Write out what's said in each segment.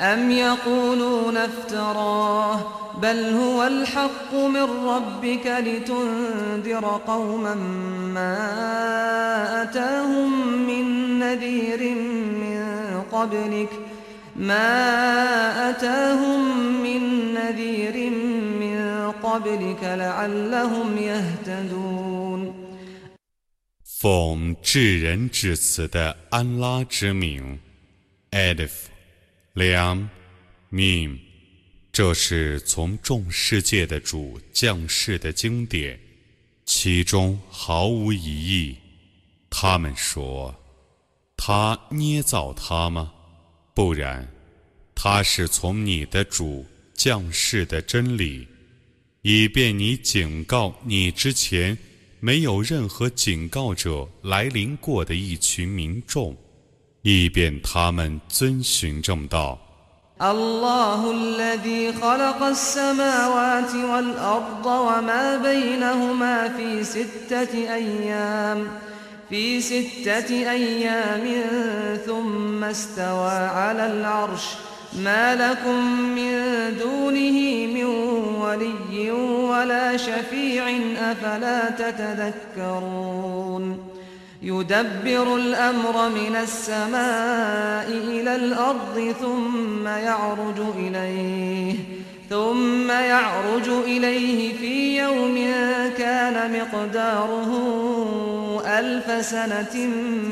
أم يقولون افتراه بل هو الحق من ربك لتنذر قوما ما أتاهم من نذير من قبلك ما أتاهم من نذير من قبلك لعلهم يهتدون 奉至仁至慈的安拉之名，Alif， 梁命这是从众世界的主降世的经典，其中毫无疑义。他们说：“他捏造他吗？不然，他是从你的主降世的真理，以便你警告你之前。”没有任何警告者来临过的一群民众，以便他们遵循正道。الله الذي خلق السماوات والأرض وما بينهما في ستة أيام في ستة أيام ثم استوى على العرش ما لكم من دونه من ولي ولا شفيع أفلا تتذكرون يدبر الأمر من السماء إلى الأرض ثم يعرج إليه ثم يعرج إليه في يوم كان مقداره ألف سنة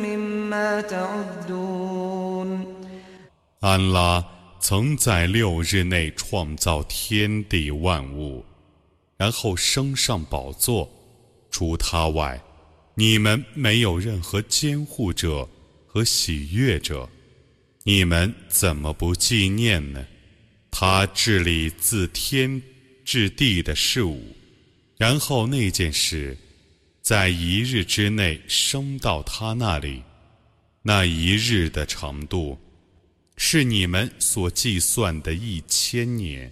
مما تعدون 安拉曾在六日内创造天地万物，然后升上宝座。除他外， 你们没有任何监护者和喜悦者。你们怎么不纪念呢？他治理自天至地的事物，然后那件事在一日之内升到他那里，那一日的长度。是你们所计算的一千年。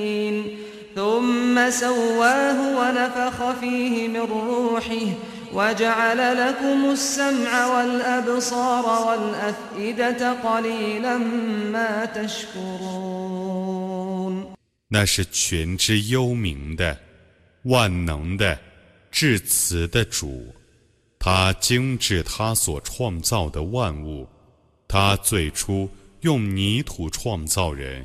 ثم سواه ونفخ فيه من روحه وجعل لكم السمع والأبصار والأفئدة قليلا ما تشكرون 那是全知幽冥的、万能的、至慈的主，他精致他所创造的万物。他最初用泥土创造人。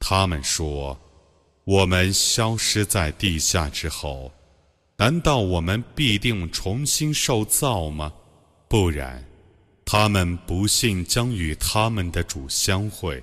他们说：“我们消失在地下之后，难道我们必定重新受造吗？不然，他们不信将与他们的主相会。”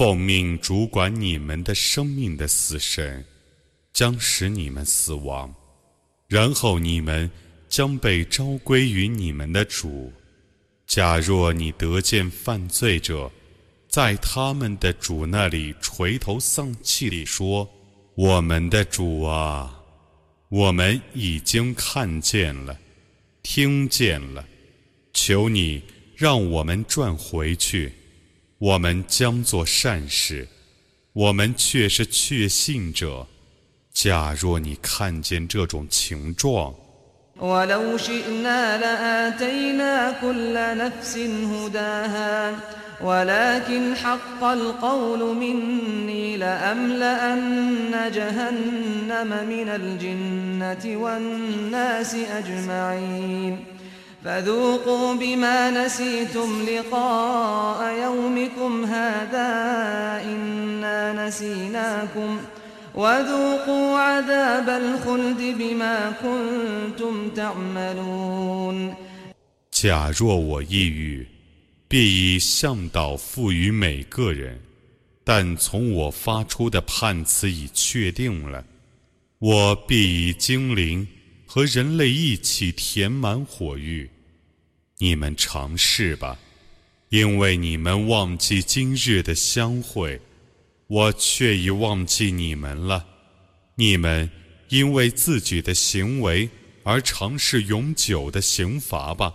奉命主管你们的生命的死神，将使你们死亡。然后你们将被召归于你们的主。假若你得见犯罪者，在他们的主那里垂头丧气地说：“我们的主啊，我们已经看见了，听见了，求你让我们转回去，我们将做善事。”我们却是确信者。假若你看见这种情状，فذوقوا بما نسيتم لقاء يومكم هذا إنا نسيناكم وذوقوا عذاب الخلد بما كنتم تعملون 假若我抑郁，必以向导赋予每个人，但从我发出的判词已确定了，我必以精灵。 和人类一起填满火域，你们尝试吧，因为你们忘记今日的相会，我却已忘记你们了。你们因为自己的行为而尝试永久的刑罚吧。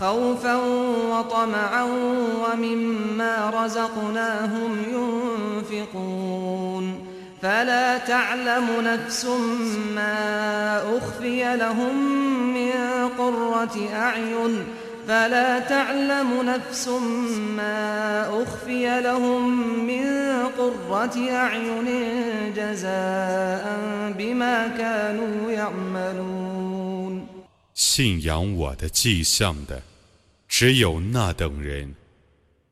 خوفا وطمعا ومما رزقناهم ينفقون. فلا تعلم نفس ما أخفي لهم من قرة أعين. فلا تعلم نفس ما أخفي لهم من قرة أعين جزاء بما كانوا يعملون. 信仰我的迹象的，只有那等人。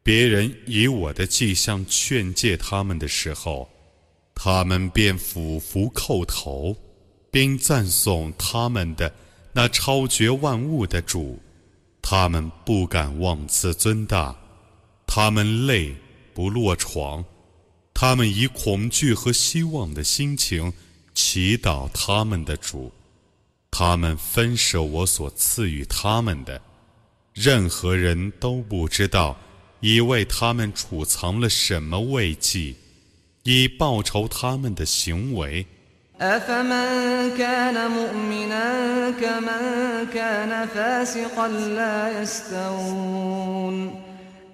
别人以我的迹象劝诫他们的时候，他们便俯伏叩头，并赞颂他们的那超绝万物的主。他们不敢妄自尊大，他们累不落床，他们以恐惧和希望的心情祈祷他们的主。他们分舍我所赐予他们的，任何人都不知道，已为他们储藏了什么慰藉，以报仇他们的行为。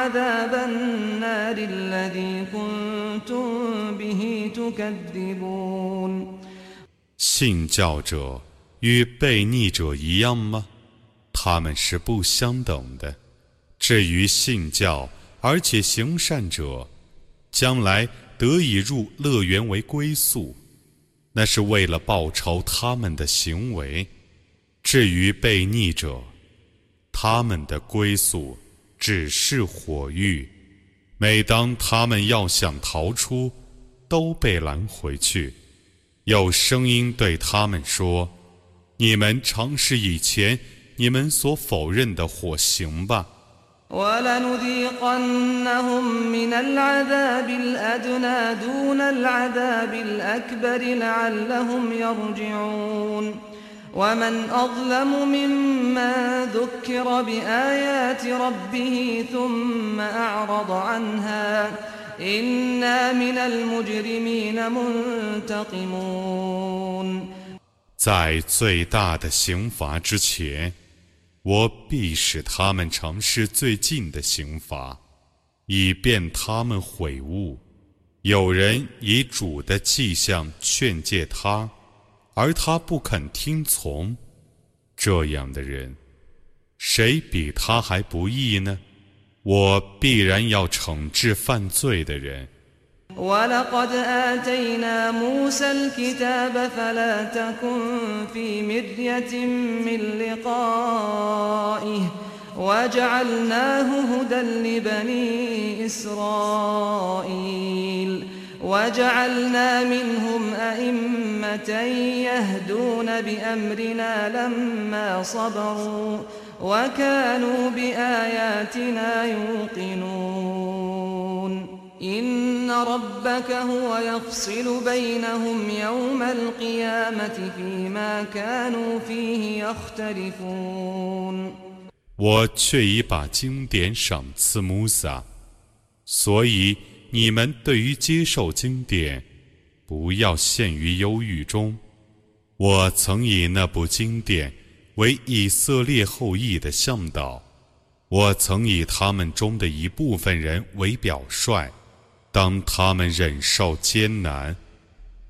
عذاب النار الذي كنتم به تكذبون 信教者与悖逆者一样吗？他们是不相等的。至于信教而且行善者，将来得以入乐园为归宿，那是为了报仇他们的行为。至于被逆者，他们的归宿 只是火狱。每当他们要想逃出，都被拦回去。有声音对他们说：“你们尝试以前你们所否认的火刑吧。” ومن أظلم ممن ذكر بآيات ربه ثم أعرض عنها إنا من المجرمين منتقمون 在最大的刑罚之前， 我必使他们尝试最近的刑罚，以便他们悔悟。有人以主的迹象劝诫他， 而他不肯听从，这样的人，谁比他还不义呢？我必然要惩治犯罪的人。ولقد آتينا موسى الكتاب فلا تكن في مرية من لقائه وجعلناه هدى لبني إسرائيل وجعلنا منهم أئمة يهدون بأمرنا لما صبروا وكانوا بآياتنا يوقنون إن ربك هو يفصل بينهم يوم القيامة فيما كانوا فيه يختلفون 我却已把经典赏赐穆萨，所以 你们对于接受经典，不要陷于忧郁中。我曾以那部经典为以色列后裔的向导，我曾以他们中的一部分人为表率。当他们忍受艰难、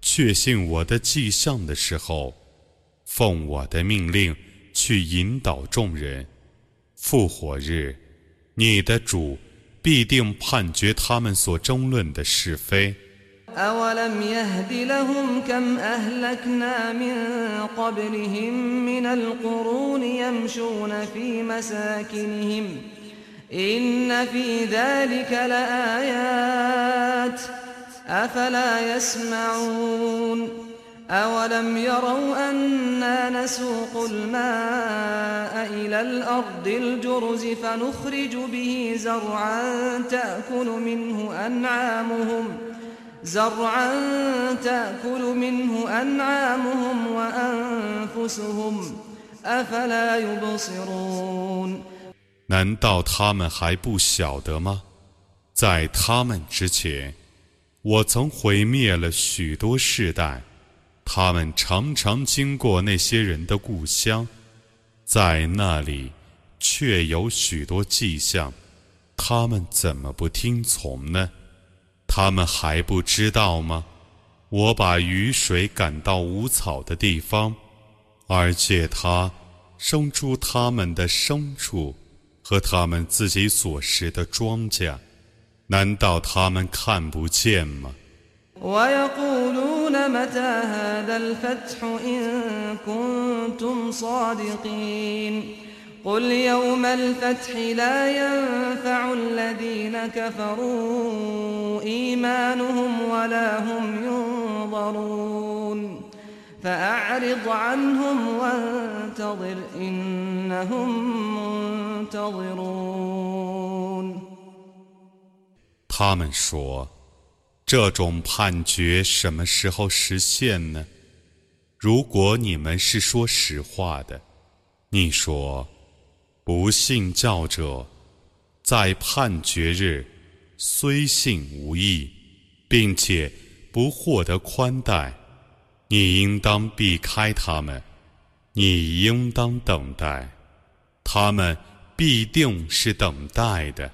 确信我的迹象的时候，奉我的命令去引导众人。复活日，你的主必定判决他们所争论的是非。إن في ذلك لآيات أفلا يسمعون أولم يروا أنا نسوق الماء إلى الأرض الجرز فنخرج به زرعا تأكل منه أنعامهم زرعا تأكل منه أنعامهم وأنفسهم أفلا يبصرون 难道他们还不晓得吗？在他们之前，我曾毁灭了许多世代。 他们常常经过那些人的故乡，在那里却有许多迹象。他们怎么不听从呢？他们还不知道吗？我把雨水赶到无草的地方，而且它生出他们的牲畜。和他们自己所食的庄稼，难道他们看不见吗 ？ويقولون متى هذا الفتح إن كنتم صادقين قل يوم الفتح لا ينفع الذين كفروا إيمانهم ولا هم ينظرون فأعرض عنهم وانتظر إنهم 他们说：“ 这种判决什么时候实现呢？如果你们是说实话的，你说，不信教者在判决日虽信无益，并且不获得宽待，你应当避开他们，你应当等待他们。”必定是等待的。